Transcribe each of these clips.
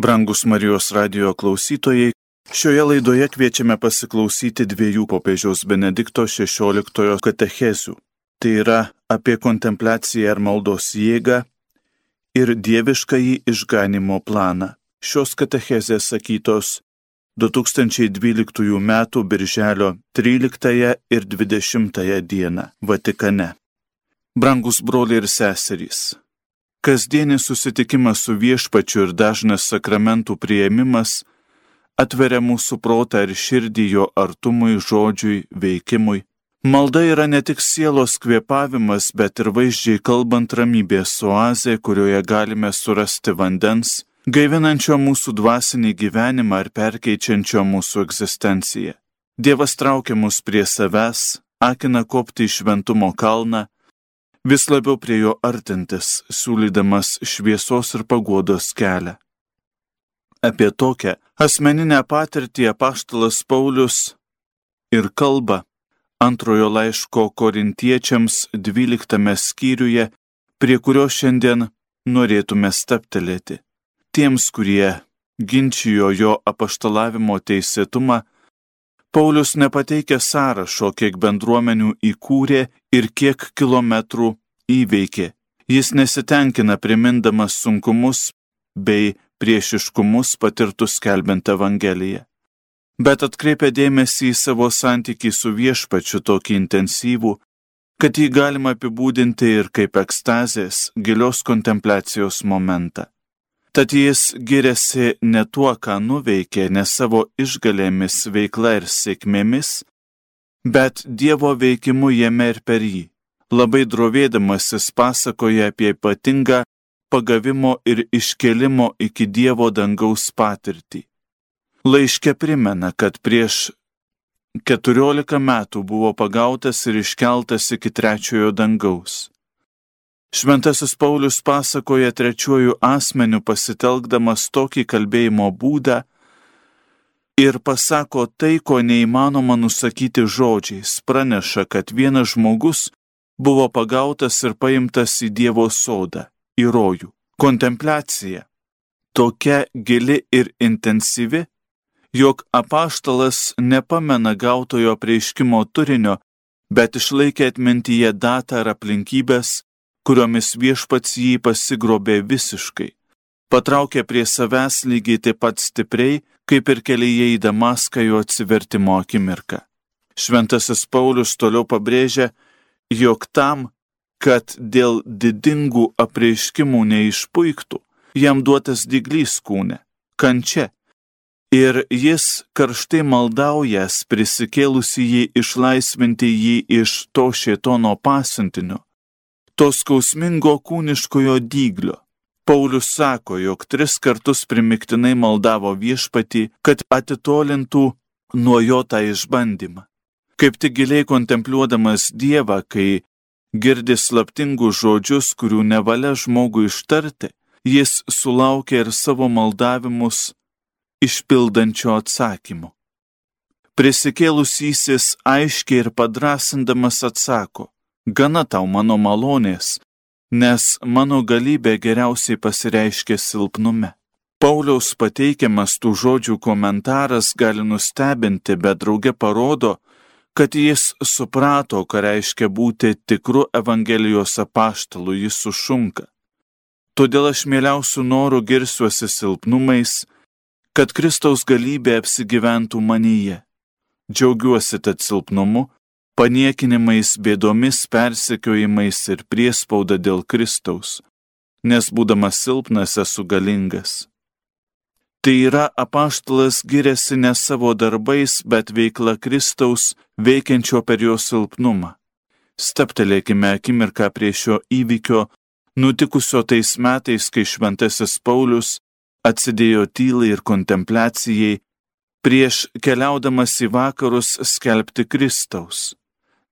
Brangus Marijos radio klausytojai, šioje laidoje kviečiame pasiklausyti dviejų popiežiaus Benedikto XVI katechezių. Tai yra apie kontempliaciją ir maldos jėgą ir dieviškąjį išganimo planą. Šios katechezės sakytos 2012 m. birželio 13 ir 20 d. Vatikane. Brangus broliai ir seserys, Kasdienis susitikimas su viešpačiu ir dažnas sakramentų prieimimas atveria mūsų protą ir širdį jo artumui, žodžiui, veikimui. Malda yra ne tik sielos kvėpavimas, bet ir vaizdžiai kalbant ramybės oazė, kurioje galime surasti vandens, gaivinančio mūsų dvasinį gyvenimą ir perkeičiančio mūsų egzistenciją. Dievas traukia mus prie savęs, akina kopti į šventumo kalną, vis labiau prie jo artintis, siūlydamas šviesos ir paguodos kelią. Apie tokią asmeninę patirtį apaštalas Paulius ir kalba antrojo laiško korintiečiams dvyliktame skyriuje, prie kurio šiandien norėtume staptelėti. Tiems, kurie ginčijo jo apaštalavimo teisėtumą, Paulius nepateikia sąrašo, kiek bendruomenių įkūrė ir kiek kilometrų įveikė. Jis nesitenkina primindamas sunkumus bei priešiškumus patirtus skelbiant Evangeliją. Bet atkreipia dėmesį į savo santykį su viešpačiu tokį intensyvų, kad jį galima apibūdinti ir kaip ekstazės, gilios kontempliacijos momentą. Tad jis giriasi ne tuo, ką nuveikė, ne savo išgalėmis, veikla ir sėkmėmis, bet Dievo veikimu jame ir per jį. Labai drovėdamasis pasakoja apie ypatingą pagavimo ir iškelimo iki Dievo dangaus patirtį. Laiškė primena, kad prieš 14 metų buvo pagautas ir iškeltas iki trečiojo dangaus. Šventasis Paulius pasakoja trečiuoju asmeniu pasitelkdamas tokį kalbėjimo būdą ir pasako tai, ko neįmanoma nusakyti žodžiais, praneša, kad vienas žmogus buvo pagautas ir paimtas į Dievo sodą, į rojų. Kontempliacija tokia gili ir intensyvi, jog apaštalas nepamena gautojo prieiškimo turinio, bet išlaikė atmintyje datą ar aplinkybės, kuriomis viešpats jį pasigrobė visiškai, patraukė prie savęs lygiai taip pat stipriai, kaip ir kelyje į Damaską jo atsivertimo akimirką. Šventasis Paulius toliau pabrėžia, jog tam, kad dėl didingų apreiškimų neišpuiktų, jam duotas diglys kūne, kančia. Ir jis karštai maldaujas prisikėlusi jį išlaisvinti jį iš to šėtono pasiuntinio, to skausmingo kūniškojo dyglio. Paulius sako, jog tris kartus primiktinai maldavo viešpatį, kad atitolintų nuo jo tą išbandymą. Kaip tik giliai kontempliuodamas Dievą, kai girdi slaptingus žodžius, kurių nevalia žmogui ištarti, jis sulaukia ir savo maldavimus išpildančio atsakymu. Prisikėlusysis aiškiai ir padrasindamas atsako, gana tau mano malonės, nes mano galybė geriausiai pasireiškia silpnume. Pauliaus pateikiamas tų žodžių komentaras gali nustebinti, bet drauge parodo, kad jis suprato, ką reiškia būti tikru Evangelijos apaštalu, jis sušunka. Todėl aš mieliausių norų girsiuosi silpnumais, kad Kristaus galybė apsigyventų manyje. Džiaugiuosi tad silpnumu, paniekinimais, bėdomis, persekiojimais ir priespauda dėl Kristaus, nes būdamas silpnas esu galingas. Tai yra apaštalas giriasi ne savo darbais, bet veikla Kristaus veikiančio per jo silpnumą. Steptelėkime akimirką prie šio įvykio, nutikusio tais metais, kai šventasis Paulius atsidėjo tylai ir kontempliacijai prieš keliaudamas į vakarus skelbti Kristaus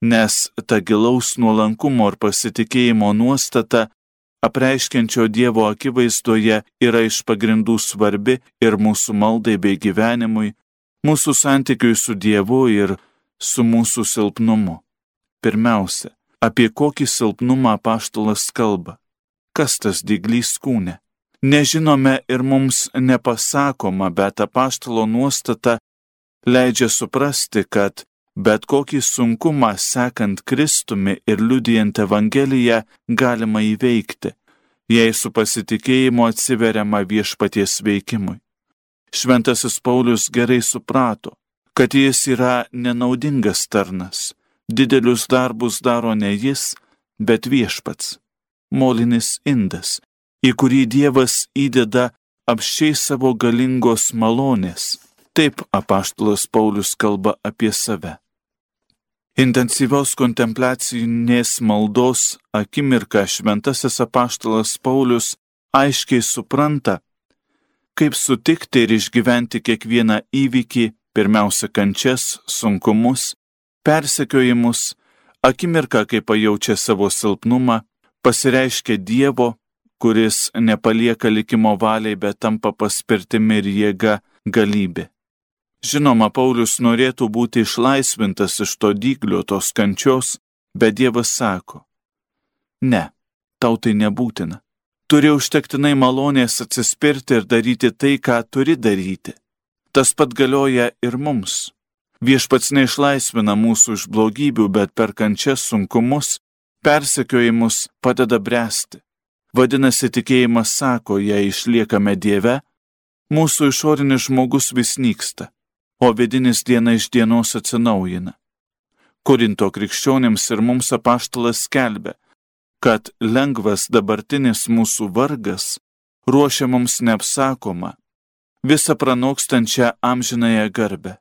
nes ta gilaus nuolankumo ir pasitikėjimo nuostata, apreiškiančio Dievo akivaizdoje, yra iš pagrindų svarbi ir mūsų maldai bei gyvenimui, mūsų santykiui su Dievu ir su mūsų silpnumu. Pirmiausia, apie kokį silpnumą paštalas kalba. Kas tas dyglys kūne? nežinome ir mums nepasakoma, bet apaštalo nuostata leidžia suprasti, kad bet kokį sunkumą sekant Kristumi ir liudijant Evangeliją galima įveikti, jei su pasitikėjimu atsiveriama viešpaties veikimui. Šventasis Paulius gerai suprato, kad jis yra nenaudingas tarnas, didelius darbus daro ne jis, bet viešpats, molinis indas, į kurį Dievas įdeda apščiai savo galingos malonės. Taip apaštalas Paulius kalba apie save. Intensyvios kontempliacinės maldos akimirką šventasis apaštalas Paulius aiškiai supranta, kaip sutikti ir išgyventi kiekvieną įvykį, pirmiausia kančias, sunkumus, persekiojimus, akimirką, kai pajaučia savo silpnumą, pasireiškia Dievo, kuris nepalieka likimo valiai, bet tampa paspirtimi ir jėga galybė. Žinoma, Paulius norėtų būti išlaisvintas iš to dyglio, tos kančios, bet Dievas sako, ne, tau tai nebūtina. Turi užtektinai malonės atsispirti ir daryti tai, ką turi daryti. Tas pat galioja ir mums. Viešpats neišlaisvina mūsų iš blogybių, bet per kančias sunkumus, persekiojimus padeda bręsti. Vadinasi, tikėjimas sako, jei išliekame Dieve, mūsų išorinis žmogus vis nyksta, o vidinis diena iš dienos atsinaujina. Korinto krikščionėms ir mums apaštalas skelbia, kad lengvas dabartinis mūsų vargas ruošia mums neapsakoma, visą pranokstančią amžinąją garbę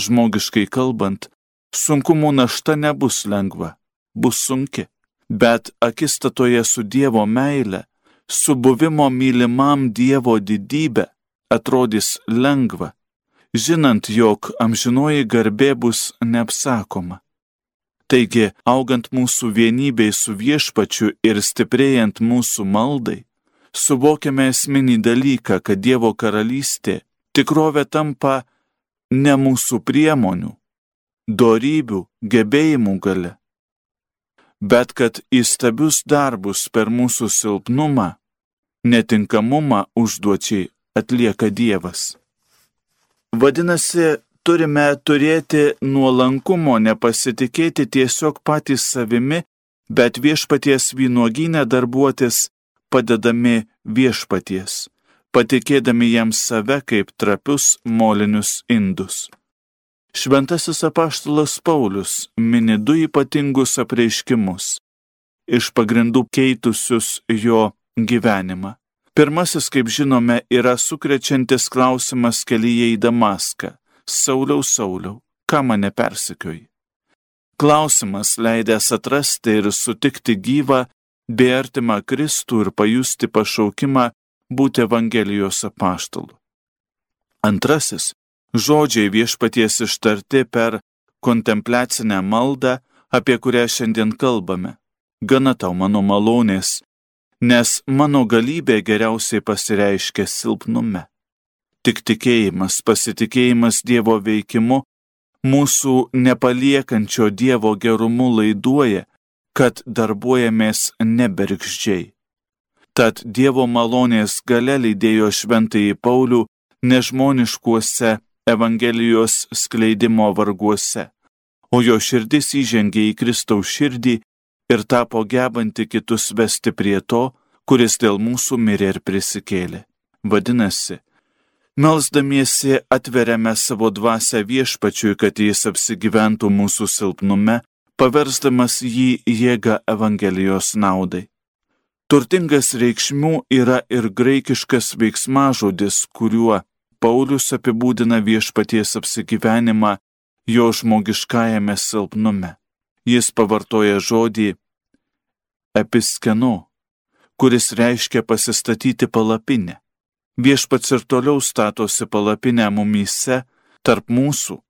žmogiškai kalbant, sunkumų našta nebus lengva, bus sunki, bet akistatoje su Dievo meile, su buvimo mylimam Dievo didybė atrodys lengva, žinant, jog amžinoji garbė bus neapsakoma. Taigi, augant mūsų vienybei su viešpačiu ir stiprėjant mūsų maldai, suvokiame esminį dalyką, kad Dievo karalystė tikrovė tampa ne mūsų priemonių, darybių, gebėjimų gale, bet kad įstabius darbus per mūsų silpnumą, netinkamumą užduočiai atlieka Dievas. Vadinasi, turime turėti nuolankumo nepasitikėti tiesiog patys savimi, bet viešpaties vynuoginę darbuotis padedami viešpaties patikėdami jam save kaip trapius molinius indus. Šventasis apaštalas Paulius mini du ypatingus apreiškimus, iš pagrindų keitusius jo gyvenimą. Pirmasis, kaip žinome, yra sukrečiantis klausimas kelyje į Damaską. Sauliau, Sauliau, ką mane persikioji? Klausimas leidęs atrasti ir sutikti gyvą, bei artimą Kristų ir pajusti pašaukimą būti Evangelijos apaštalu. Antrasis - žodžiai viešpaties ištarti per kontempliacinę maldą, apie kurią šiandien kalbame. Gana tau mano malonės, nes mano galybė geriausiai pasireiškia silpnume. Tik tikėjimas, pasitikėjimas Dievo veikimu, mūsų nepaliekančio Dievo gerumu laiduoja, kad darbuojamės nebergždžiai. Tad Dievo malonės gale lydėjo šventąjį Paulių nežmoniškuose Evangelijos skleidimo varguose, o jo širdis įžengė į Kristaus širdį ir tapo gebanti kitus vesti prie to, kuris dėl mūsų mirė ir prisikėlė. Vadinasi, Melsdamiesi atveriame savo dvasę viešpačiui, kad jis apsigyventų mūsų silpnume, paversdamas jį jėgą Evangelijos naudai. Turtingas reikšmių yra ir graikiškas veiksmažodis, kuriuo Paulius apibūdina viešpaties apsigyvenimą jo žmogiškajame silpnume. Jis pavartoja žodį episkenu, kuris reiškia pasistatyti palapinę. Viešpats ir toliau statosi palapinę mumyse, tarp mūsų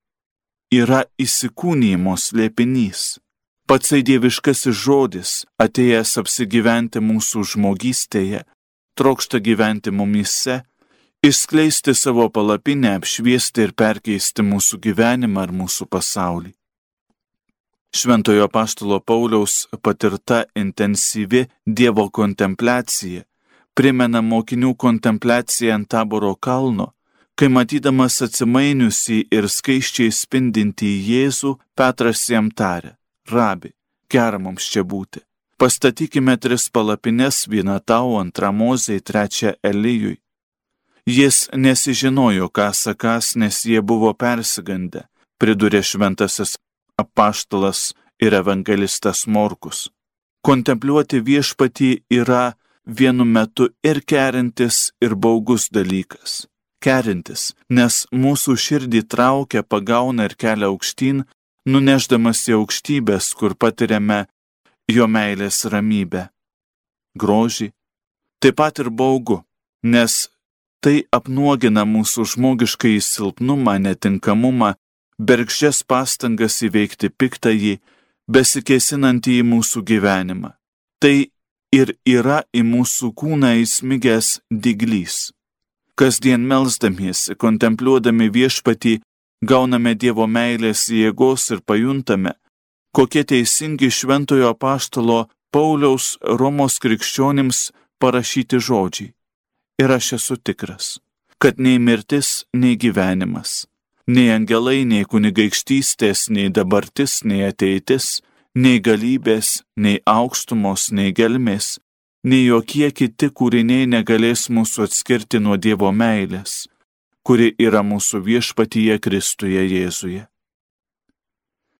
yra įsikūnymo slėpinys patsai dieviškasis žodis, atėjęs apsigyventi mūsų žmogystėje, trokšta gyventi mumise, išskleisti savo palapinę, apšviesti ir perkeisti mūsų gyvenimą ar mūsų pasaulį. Šventojo paštalo Pauliaus patirta intensyvi Dievo kontempliacija primena mokinių kontempliaciją ant taboro kalno, kai matydamas atsimainiusi ir skaiščiai spindintį Jėzų, Petras jam tarė, rabi, gera mums čia būti. Pastatykime tris palapines, vieną tau, antrą mozei, trečią Elijui. Jis nesižinojo, ką sakas, nes jie buvo persigandę, pridurė šventasis apaštalas ir evangelistas Morkus. Kontempliuoti viešpatį yra vienu metu ir kerintis, ir baugus dalykas. Kerintis, nes mūsų širdį traukia, pagauna ir kelia aukštyn, nuneždamas į aukštybės, kur patiriame jo meilės ramybę. Grožį. Taip pat ir baugu, nes tai apnuogina mūsų žmogiškai silpnumą, netinkamumą, bergždžias pastangas įveikti piktąjį, besikėsinantį į mūsų gyvenimą. Tai ir yra į mūsų kūną įsmigęs diglys. Kasdien melzdamiesi, kontempliuodami viešpatį, gauname Dievo meilės jėgos ir pajuntame, kokie teisingi šventojo apaštalo Pauliaus Romos krikščionims parašyti žodžiai. Ir aš esu tikras, kad nei mirtis, nei gyvenimas, nei angelai, nei kunigaikštystės, nei dabartis, nei ateitis, nei galybės, nei aukštumos, nei gelmės, nei jokie kiti kūriniai negalės mūsų atskirti nuo Dievo meilės, kuri yra mūsų viešpatyje Kristuje Jėzuje.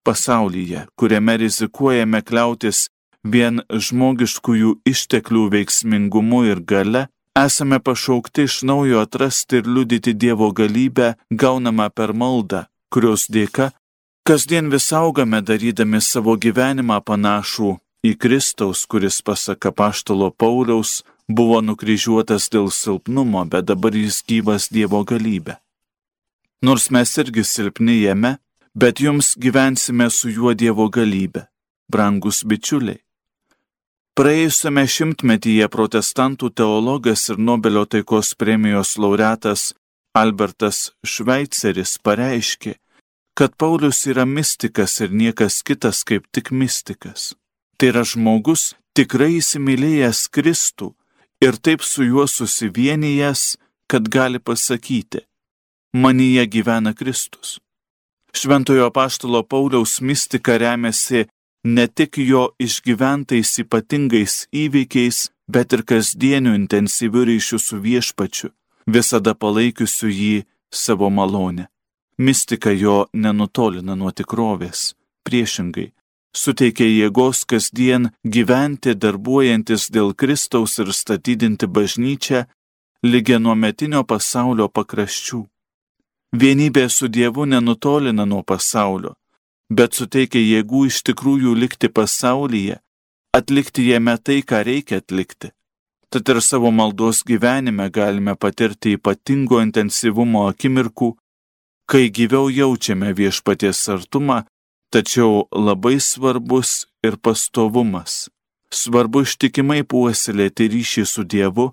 Pasaulyje, kuriame rizikuojame kliautis vien žmogiškųjų išteklių veiksmingumu ir gale, esame pašaukti iš naujo atrasti ir liudyti Dievo galybę gaunamą per maldą, kurios dėka kasdien vis augame darydami savo gyvenimą panašų į Kristaus, kuris pasak apaštalo Pauliaus buvo nukryžiuotas dėl silpnumo, bet dabar jis gyvas Dievo galybė. Nors mes irgi silpni jame, bet jums gyvensime su juo Dievo galybė, brangus bičiuliai. Praėjusiame šimtmetyje protestantų teologas ir Nobelio taikos premijos laureatas Albertas Šveiceris pareiškė, kad Paulius yra mystikas ir niekas kitas kaip tik mystikas. Tai yra žmogus tikrai įsimylėjęs Kristų ir taip su juo susivienijęs, kad gali pasakyti, manyje gyvena Kristus. Šventojo paštalo Pauliaus mistika remiasi ne tik jo išgyventais ypatingais įvykiais, bet ir kasdieniu intensyviu ryšiu su viešpačiu, visada palaikiusiu jį savo malonę. Mistika jo nenutolina nuo tikrovės, priešingai, suteikia jėgos kasdien gyventi darbuojantis dėl Kristaus ir statydinti bažnyčią lygia nuo metinio pasaulio pakraščių. Vienybė su Dievu nenutolina nuo pasaulio, bet suteikia jėgų iš tikrųjų likti pasaulyje, atlikti jame tai, ką reikia atlikti. Tad ir savo maldos gyvenime galime patirti ypatingo intensyvumo akimirkų, kai gyviau jaučiame viešpaties artumą, tačiau labai svarbus ir pastovumas. Svarbu ištikimai puoselėti ryšį su Dievu,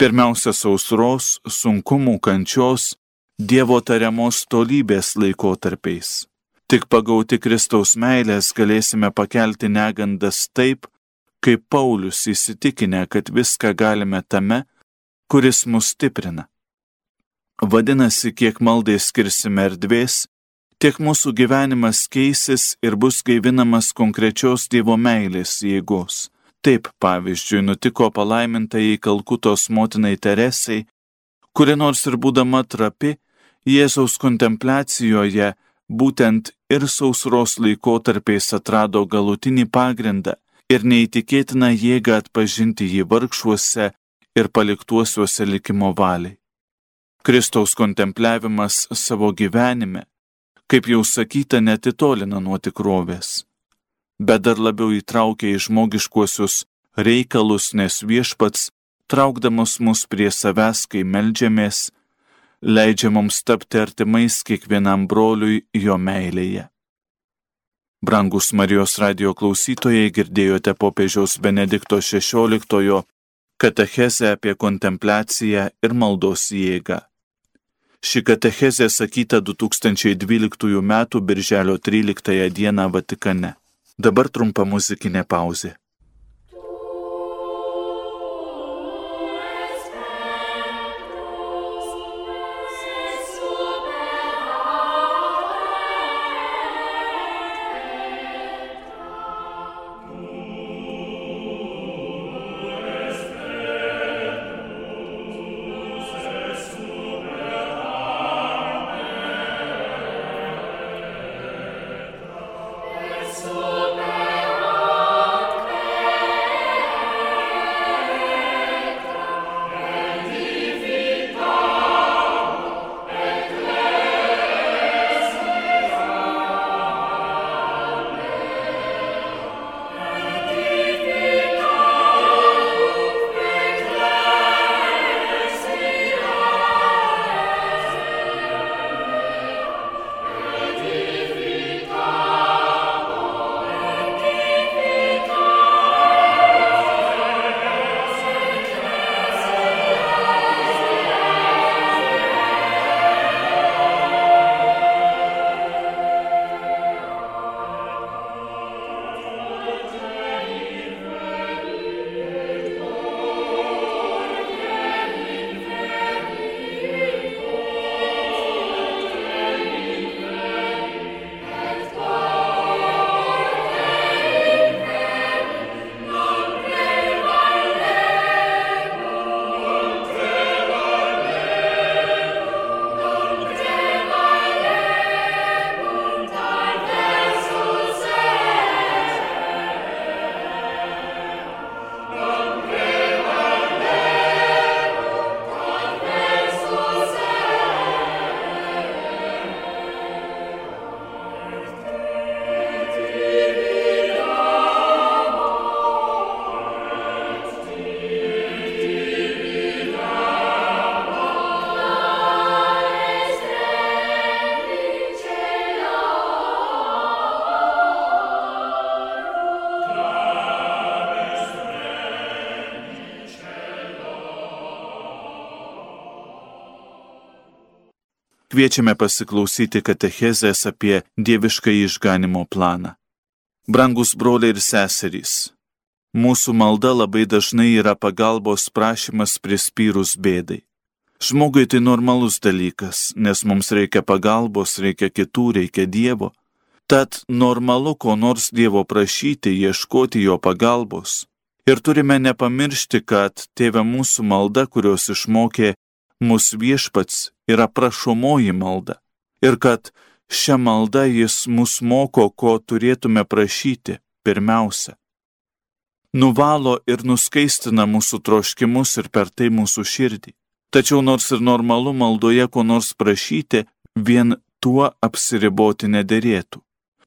pirmiausia sausros, sunkumų, kančios, Dievo tariamos tolybės laikotarpiais. Tik pagauti Kristaus meilės galėsime pakelti negandas taip, kaip Paulius įsitikinę, kad viską galime tame, kuris mus stiprina. Vadinasi, kiek maldai skirsime erdvės, tiek mūsų gyvenimas keisis ir bus gaivinamas konkrečios Dievo meilės jėgos. Taip, pavyzdžiui, nutiko palaimintai Kalkutos motinai Teresai, kuri nors ir būdama trapi, Jėzaus kontempliacijoje būtent ir sausros laikotarpiais atrado galutinį pagrindą ir neįtikėtiną jėgą atpažinti jį vargšuose ir paliktuosiuose likimo valiai. Kristaus kontempliavimas savo gyvenime, kaip jau sakyta, netitolina nuo tikrovės, bet dar labiau įtraukia į žmogiškuosius reikalus, nes viešpats, traukdamas mus prie savęs, kai melžiamės, leidžia mums tapti artimais kiekvienam broliui jo meilėje. Brangus Marijos radio klausytojai girdėjote popiežiaus Benedikto XVI katechezę apie kontempliaciją ir maldos jėgą. Ši katechezė sakyta 2012 m. birželio 13 d. Vatikane. Dabar trumpa muzikinė pauzė. Kviečiame pasiklausyti katechezės apie dievišką išganimo planą. Brangus broliai ir seserys, mūsų malda labai dažnai yra pagalbos prašymas prispyrus bėdai. Žmogui tai normalus dalykas, nes mums reikia pagalbos, reikia kitų, reikia Dievo. Tad normalu ko nors Dievo prašyti, ieškoti jo pagalbos. Ir turime nepamiršti, kad tėvė mūsų malda, kurios išmokė mūsų viešpats, yra prašomoji malda. Ir kad šią maldą jis mus moko, ko turėtume prašyti pirmiausia. Nuvalo ir nuskaistina mūsų troškimus ir per tai mūsų širdį. Tačiau nors ir normalu maldoje ko nors prašyti, vien tuo apsiriboti nederėtų.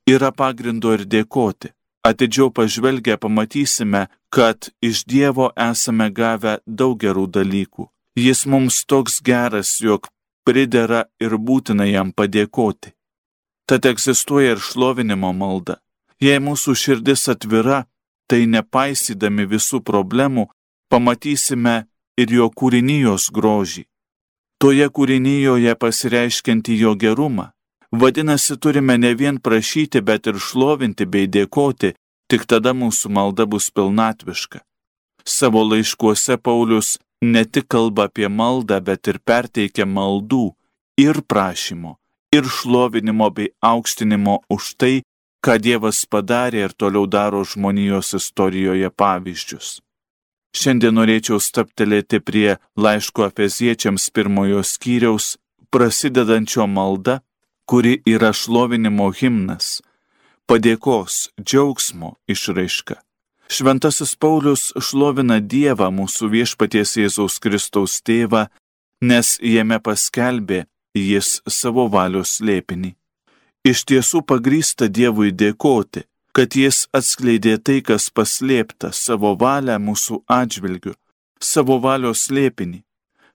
Yra pagrindo ir dėkoti. Atidžiau pažvelgę pamatysime, kad iš Dievo esame gavę daug gerų dalykų. Jis mums toks geras, jog pridera ir būtina jam padėkoti. Tad egzistuoja ir šlovinimo malda. Jei mūsų širdis atvira, tai nepaisydami visų problemų, pamatysime ir jo kūrinijos grožį. Toje kūrinyjoje pasireiškianti jo gerumą. Vadinasi, turime ne vien prašyti, bet ir šlovinti bei dėkoti, tik tada mūsų malda bus pilnatviška. Savo laiškuose Paulius ne tik kalba apie maldą, bet ir perteikia maldų ir prašymo, ir šlovinimo bei aukštinimo už tai, ką Dievas padarė ir toliau daro žmonijos istorijoje pavyzdžius. Šiandien norėčiau staptelėti prie laiško afeziečiams pirmojo skyriaus, prasidedančio malda, kuri yra šlovinimo himnas, padėkos, džiaugsmo išraiška. Šventasis Paulius šlovina Dievą mūsų viešpaties Jėzaus Kristaus tėvą, nes jame paskelbė jis savo valios slėpinį. Iš tiesų pagrysta Dievui dėkoti, kad jis atskleidė tai, kas paslėpta savo valią mūsų atžvilgiu, savo valios slėpinį.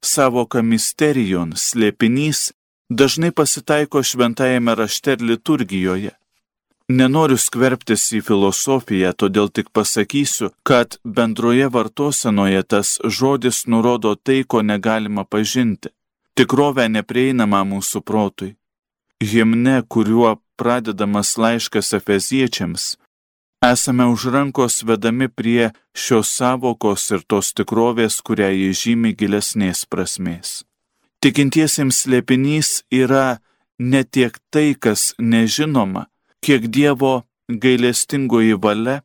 Savoka misterijon slėpinys dažnai pasitaiko šventajame rašte ir liturgijoje. Nenoriu skverbtis į filosofiją, todėl tik pasakysiu, kad bendroje vartosenoje tas žodis nurodo tai, ko negalima pažinti. Tikrovę neprieinama mūsų protui. Himne, kuriuo pradedamas laiškas efeziečiams, esame už rankos vedami prie šios savokos ir tos tikrovės, kurią jį žymi gilesnės prasmės. Tikintiesiems slėpinys yra ne tiek tai, kas nežinoma, kiek Dievo gailestingoji valia,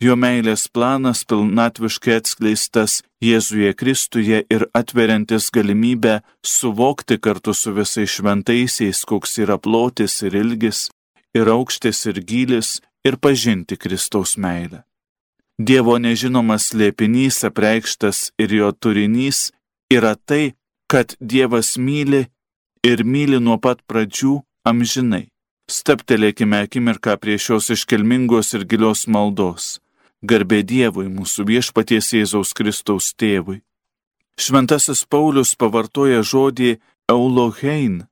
jo meilės planas pilnatviškai atskleistas Jėzuje Kristuje ir atveriantis galimybę suvokti kartu su visais šventaisiais, koks yra plotis ir ilgis, ir aukštis ir gylis, ir pažinti Kristaus meilę. Dievo nežinomas slėpinys apreikštas ir jo turinys yra tai, kad Dievas myli ir myli nuo pat pradžių amžinai. Steptelėkime akimirką prie šios iškilmingos ir gilios maldos. Garbė Dievui, mūsų viešpaties Jėzaus Kristaus tėvui. Šventasis Paulius pavartoja žodį Eulohein.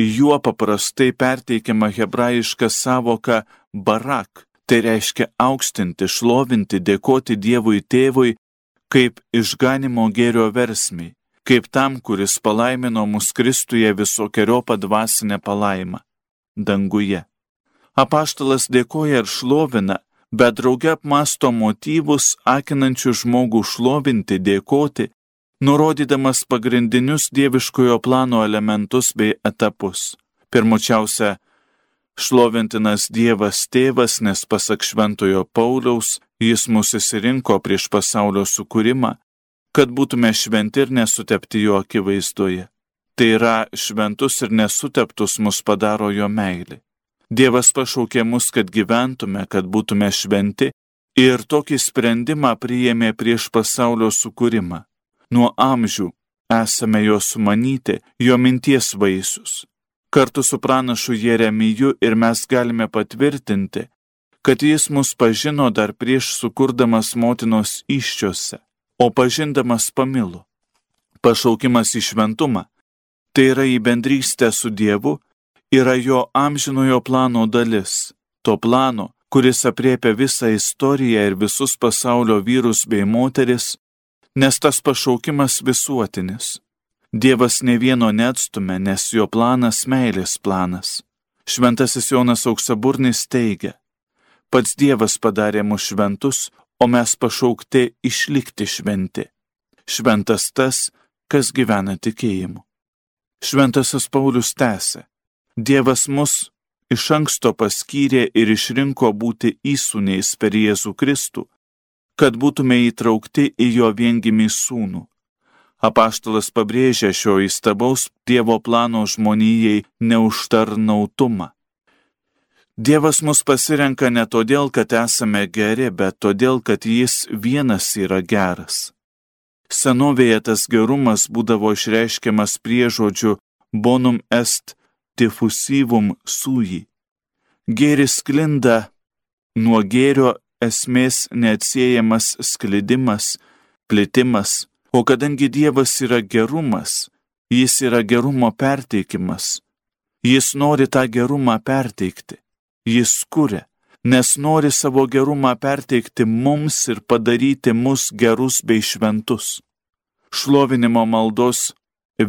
Juo paprastai perteikiama hebrajiška savoka barak, tai reiškia aukštinti, šlovinti, dėkoti Dievui tėvui kaip išganimo gėrio versmiai, kaip tam, kuris palaimino mus Kristuje visokiojo padvasinę palaimą danguje. Apaštalas dėkoja ir šlovina, bet drauge apmasto motyvus, akinančių žmogų šlovinti, dėkoti, nurodydamas pagrindinius dieviškojo plano elementus bei etapus. Pirmučiausia, Šlovintinas Dievas tėvas, nes pasak Šventojo Pauliaus, jis mūsų įsirinko prieš pasaulio sukūrimą, kad būtume šventi ir nesutepti jo akivaizdoje. Tai yra šventus ir nesuteptus mus padaro jo meilė. Dievas pašaukė mus, kad gyventume, kad būtume šventi ir tokį sprendimą priėmė prieš pasaulio sukūrimą. Nuo amžių esame jo sumanyti, jo minties vaisius. Kartu su pranašu Jeremiju ir mes galime patvirtinti, kad jis mus pažino dar prieš sukurdamas motinos iščiose, o pažindamas pamilo. Pašaukimas į šventumą, tai yra į bendrystę su Dievu, yra jo amžinojo plano dalis, to plano, kuris apriepia visą istoriją ir visus pasaulio vyrus bei moteris, nes tas pašaukimas visuotinis. Dievas ne vieno neatstumė, nes jo planas meilės planas. Šventasis Jonas auksaburnis teigia, pats Dievas padarė mus šventus, o mes pašaukti išlikti šventi. Šventas tas, kas gyvena tikėjimu. Šventasis Paulius tęsė, Dievas mus iš anksto paskyrė ir išrinko būti įsūniais per Jėzų Kristų, kad būtume įtraukti į jo viengimį sūnų Apaštalas pabrėžia šio įstabaus Dievo plano žmonijai neužtarnautumą. Dievas mus pasirenka ne todėl, kad esame geri, bet todėl, kad Jis vienas yra geras. Senovėje tas gerumas būdavo išreiškiamas priežodžiu bonum est diffusivum sui. Gėris sklinda nuo gėrio esmės neatsiejamas sklidimas, plitimas, O kadangi Dievas yra gerumas, jis yra gerumo perteikimas. Jis nori tą gerumą perteikti. Jis kuria, nes nori savo gerumą perteikti mums ir padaryti mus gerus bei šventus. Šlovinimo maldos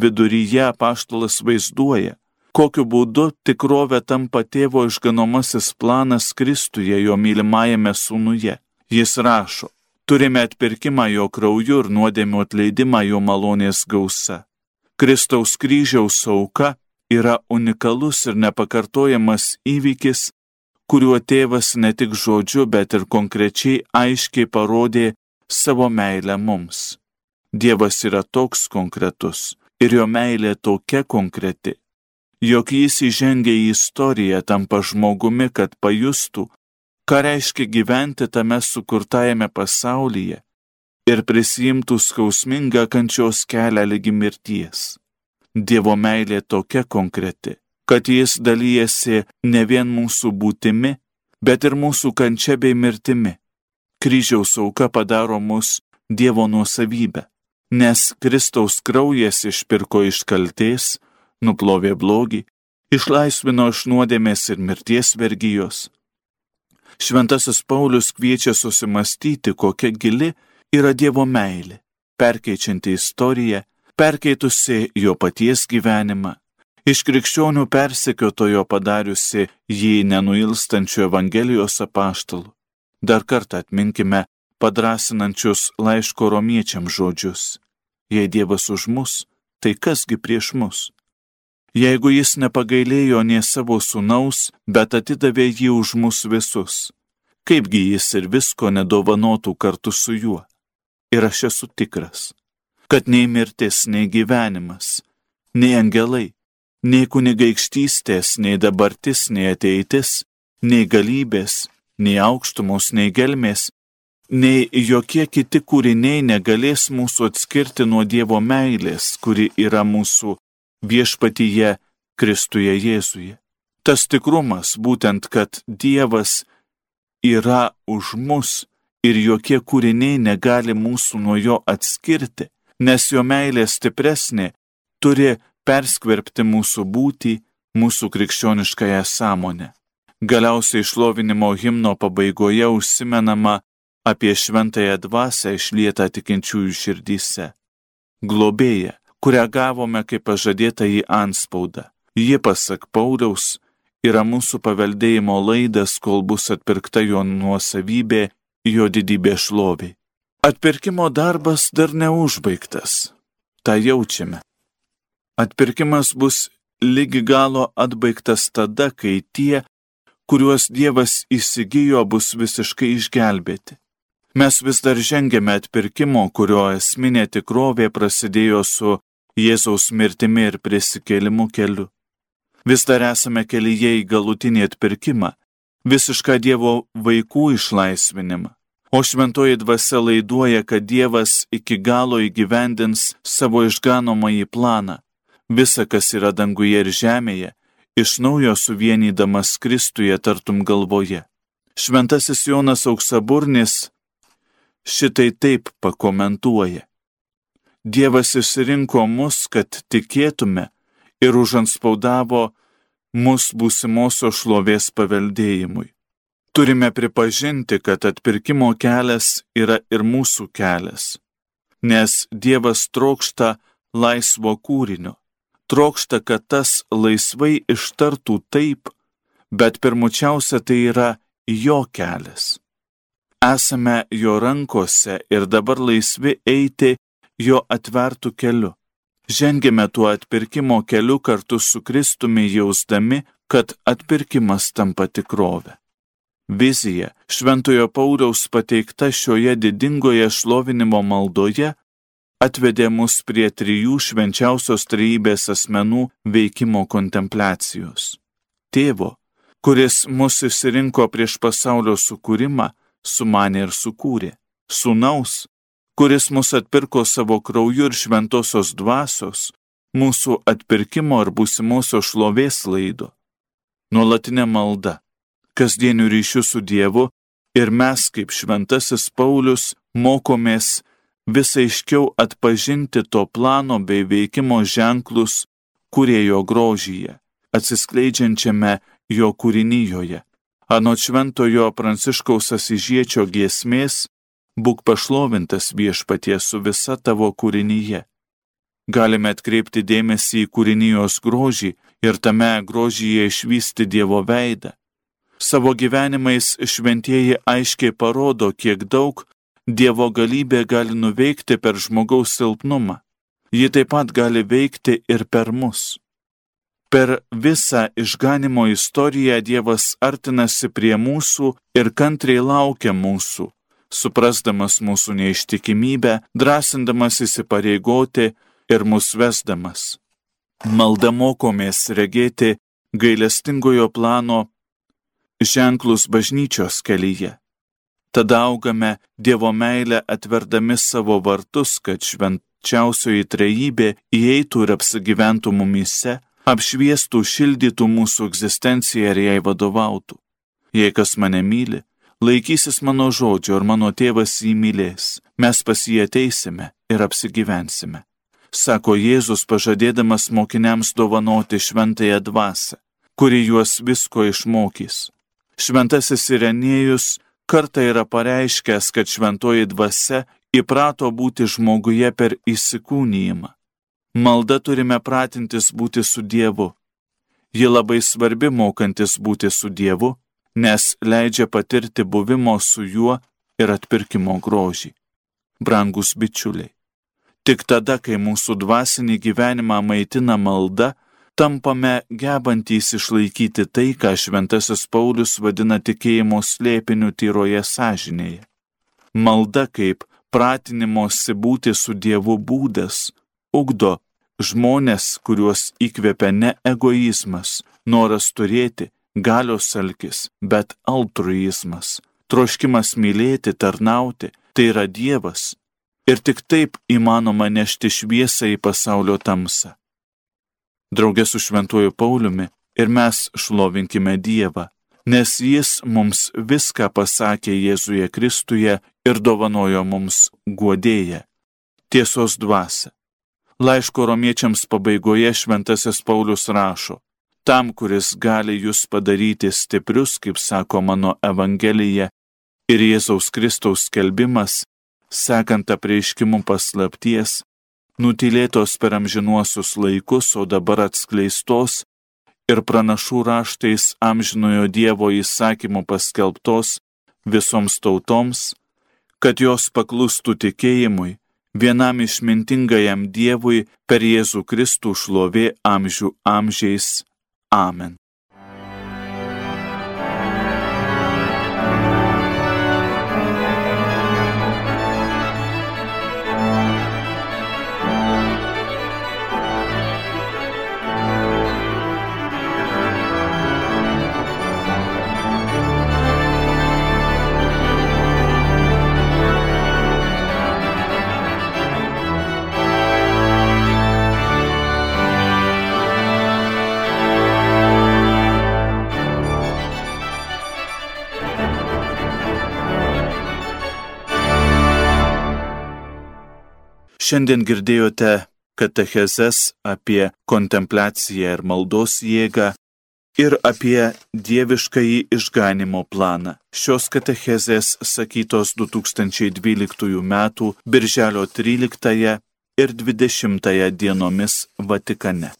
viduryje paštalas vaizduoja, kokiu būdu tikrovė tampa tėvo išganomasis planas Kristuje jo mylimajame sūnuje. Jis rašo, Turime atpirkimą jo krauju ir nuodėmių atleidimą jo malonės gausa. Kristaus kryžiaus auka yra unikalus ir nepakartojamas įvykis, kuriuo tėvas ne tik žodžiu, bet ir konkrečiai aiškiai parodė savo meilę mums. Dievas yra toks konkretus ir jo meilė tokia konkreti, jog jis įžengia į istoriją tampa žmogumi, kad pajustų, ką reiškia gyventi tame sukurtajame pasaulyje ir prisijimtų skausmingą kančios kelią lygi mirties. Dievo meilė tokia konkreti, kad jis dalyjasi ne vien mūsų būtimi, bet ir mūsų kančia bei mirtimi. Kryžiaus auka padaro mus Dievo nuosavybę, nes Kristaus kraujas išpirko iš kalties, nuplovė blogį, išlaisvino iš nuodėmės ir mirties vergyjos Šventasis Paulius kviečia susimastyti, kokia gili yra Dievo meilė, perkeičianti istoriją, perkeitusi jo paties gyvenimą, iš krikščionių persekiotojo padariusi jį nenuilstančių Evangelijos apaštalų. Dar kartą atminkime padrasinančius laiško romiečiam žodžius. Jei Dievas už mus, tai kasgi prieš mus? jeigu jis nepagailėjo nie savo sunaus, bet atidavė jį už mus visus. Kaipgi jis ir visko nedovanotų kartu su juo. Ir aš esu tikras, kad nei mirtis, nei gyvenimas, nei angelai, nei kunigaikštystės, nei dabartis, nei ateitis, nei galybės, nei aukštumos, nei gelmės, nei jokie kiti kūriniai negalės mūsų atskirti nuo Dievo meilės, kuri yra mūsų viešpatyje Kristuje Jėzuje. Tas tikrumas būtent, kad Dievas yra už mus ir jokie kūriniai negali mūsų nuo jo atskirti, nes jo meilė stipresnė turi perskverbti mūsų būtį, mūsų krikščioniškąją sąmonę. Galiausiai išlovinimo himno pabaigoje užsimenama apie šventąją dvasę išlietą tikinčiųjų širdyse. Globėja, kurią gavome kaip pažadėtą į anspaudą. Ji, pasak Pauliaus, yra mūsų paveldėjimo laidas, kol bus atpirkta jo nuosavybė, jo didybė šloviai. Atpirkimo darbas dar neužbaigtas. Ta jaučiame. Atpirkimas bus lygi galo atbaigtas tada, kai tie, kuriuos Dievas įsigijo, bus visiškai išgelbėti. Mes vis dar žengėme atpirkimo, kurio esminė tikrovė prasidėjo su Jėzaus mirtimi ir prisikėlimu keliu. Vis dar esame kelyje į galutinį atpirkimą, visišką Dievo vaikų išlaisvinimą. O šventoji dvasia laiduoja, kad Dievas iki galo įgyvendins savo išganomąjį planą, visa, kas yra danguje ir žemėje, iš naujo suvienydamas Kristuje tartum galvoje. Šventasis Jonas Auksaburnis šitai taip pakomentuoja. Dievas išsirinko mus, kad tikėtume ir užanspaudavo mus būsimosios šlovės paveldėjimui. Turime pripažinti, kad atpirkimo kelias yra ir mūsų kelias, nes Dievas trokšta laisvo kūrinio, trokšta, kad tas laisvai ištartų taip, bet pirmučiausia tai yra jo kelias. Esame jo rankose ir dabar laisvi eiti jo atvertų keliu. Žengėme tuo atpirkimo keliu kartu su Kristumi jausdami, kad atpirkimas tampa tikrovę. Vizija Šventojo Pauliaus pateikta šioje didingoje šlovinimo maldoje atvedė mus prie trijų švenčiausios trejybės asmenų veikimo kontempliacijos. Tėvo, kuris mus išsirinko prieš pasaulio sukūrimą, sumanė ir sukūrė. Sūnaus, kuris mus atpirko savo krauju ir šventosios dvasios, mūsų atpirkimo ir būsimosios šlovės laido. Nuolatinė malda, kasdienių ryšių su Dievu ir mes, kaip šventasis Paulius, mokomės vis aiškiau atpažinti to plano bei veikimo ženklus, kurie jo grožyje, atsiskleidžiančiame jo kūrinyjoje. Anot šventojo Pranciškaus Asižiečio giesmės, būk pašlovintas viešpatie su visa tavo kūrinyje. Galime atkreipti dėmesį į kūrinijos grožį ir tame grožyje išvysti Dievo veidą. Savo gyvenimais šventieji aiškiai parodo, kiek daug Dievo galybė gali nuveikti per žmogaus silpnumą. Ji taip pat gali veikti ir per mus. Per visą išganimo istoriją Dievas artinasi prie mūsų ir kantriai laukia mūsų, suprasdamas mūsų neištikimybę, drąsindamas įsipareigoti ir mus vesdamas. Malda mokomės regėti gailestingojo plano ženklus bažnyčios kelyje. Tada augame Dievo meilę atverdami savo vartus, kad švenčiausioji trejybė įeitų ir apsigyventų mumise, apšviestų, šildytų mūsų egzistenciją ir jai vadovautų. Jei kas mane myli, laikysis mano žodžio ir mano tėvas jį mylės, mes pas jį ateisime ir apsigyvensime. Sako Jėzus pažadėdamas mokiniams dovanoti šventąją dvasę, kuri juos visko išmokys. Šventasis Irenėjus kartą yra pareiškęs, kad šventoji dvasia įprato būti žmoguje per įsikūnyjimą. Malda turime pratintis būti su Dievu. Ji labai svarbi mokantis būti su Dievu nes leidžia patirti buvimo su juo ir atpirkimo grožį. Brangus bičiuliai, tik tada, kai mūsų dvasinį gyvenimą maitina malda, tampame gebantys išlaikyti tai, ką šventasis Paulius vadina tikėjimo slėpiniu tyroje sąžinėje. Malda kaip pratinimosi būti su Dievu būdas ugdo žmonės, kuriuos įkvepia ne egoizmas, noras turėti, galios alkis, bet altruizmas, troškimas mylėti, tarnauti, tai yra Dievas. Ir tik taip įmanoma nešti šviesą į pasaulio tamsą. Draugė su šventuoju Pauliumi ir mes šlovinkime Dievą, nes Jis mums viską pasakė Jėzuje Kristuje ir dovanojo mums guodėję, tiesos dvasę. Laiško romiečiams pabaigoje šventasis Paulius rašo, tam, kuris gali jūs padaryti stiprius, kaip sako mano Evangelija, ir Jėzaus Kristaus skelbimas, sekant apreiškimų paslapties, nutilėtos per amžinuosius laikus, o dabar atskleistos ir pranašų raštais amžinojo Dievo įsakymų paskelbtos visoms tautoms, kad jos paklustų tikėjimui, vienam išmintingajam Dievui per Jėzų Kristų šlovė amžių amžiais. Amen. Šiandien girdėjote katechezes apie kontempliaciją ir maldos jėgą ir apie dieviškąjį išganimo planą. Šios katechezės sakytos 2012 m. birželio 13 ir 20 dienomis Vatikane.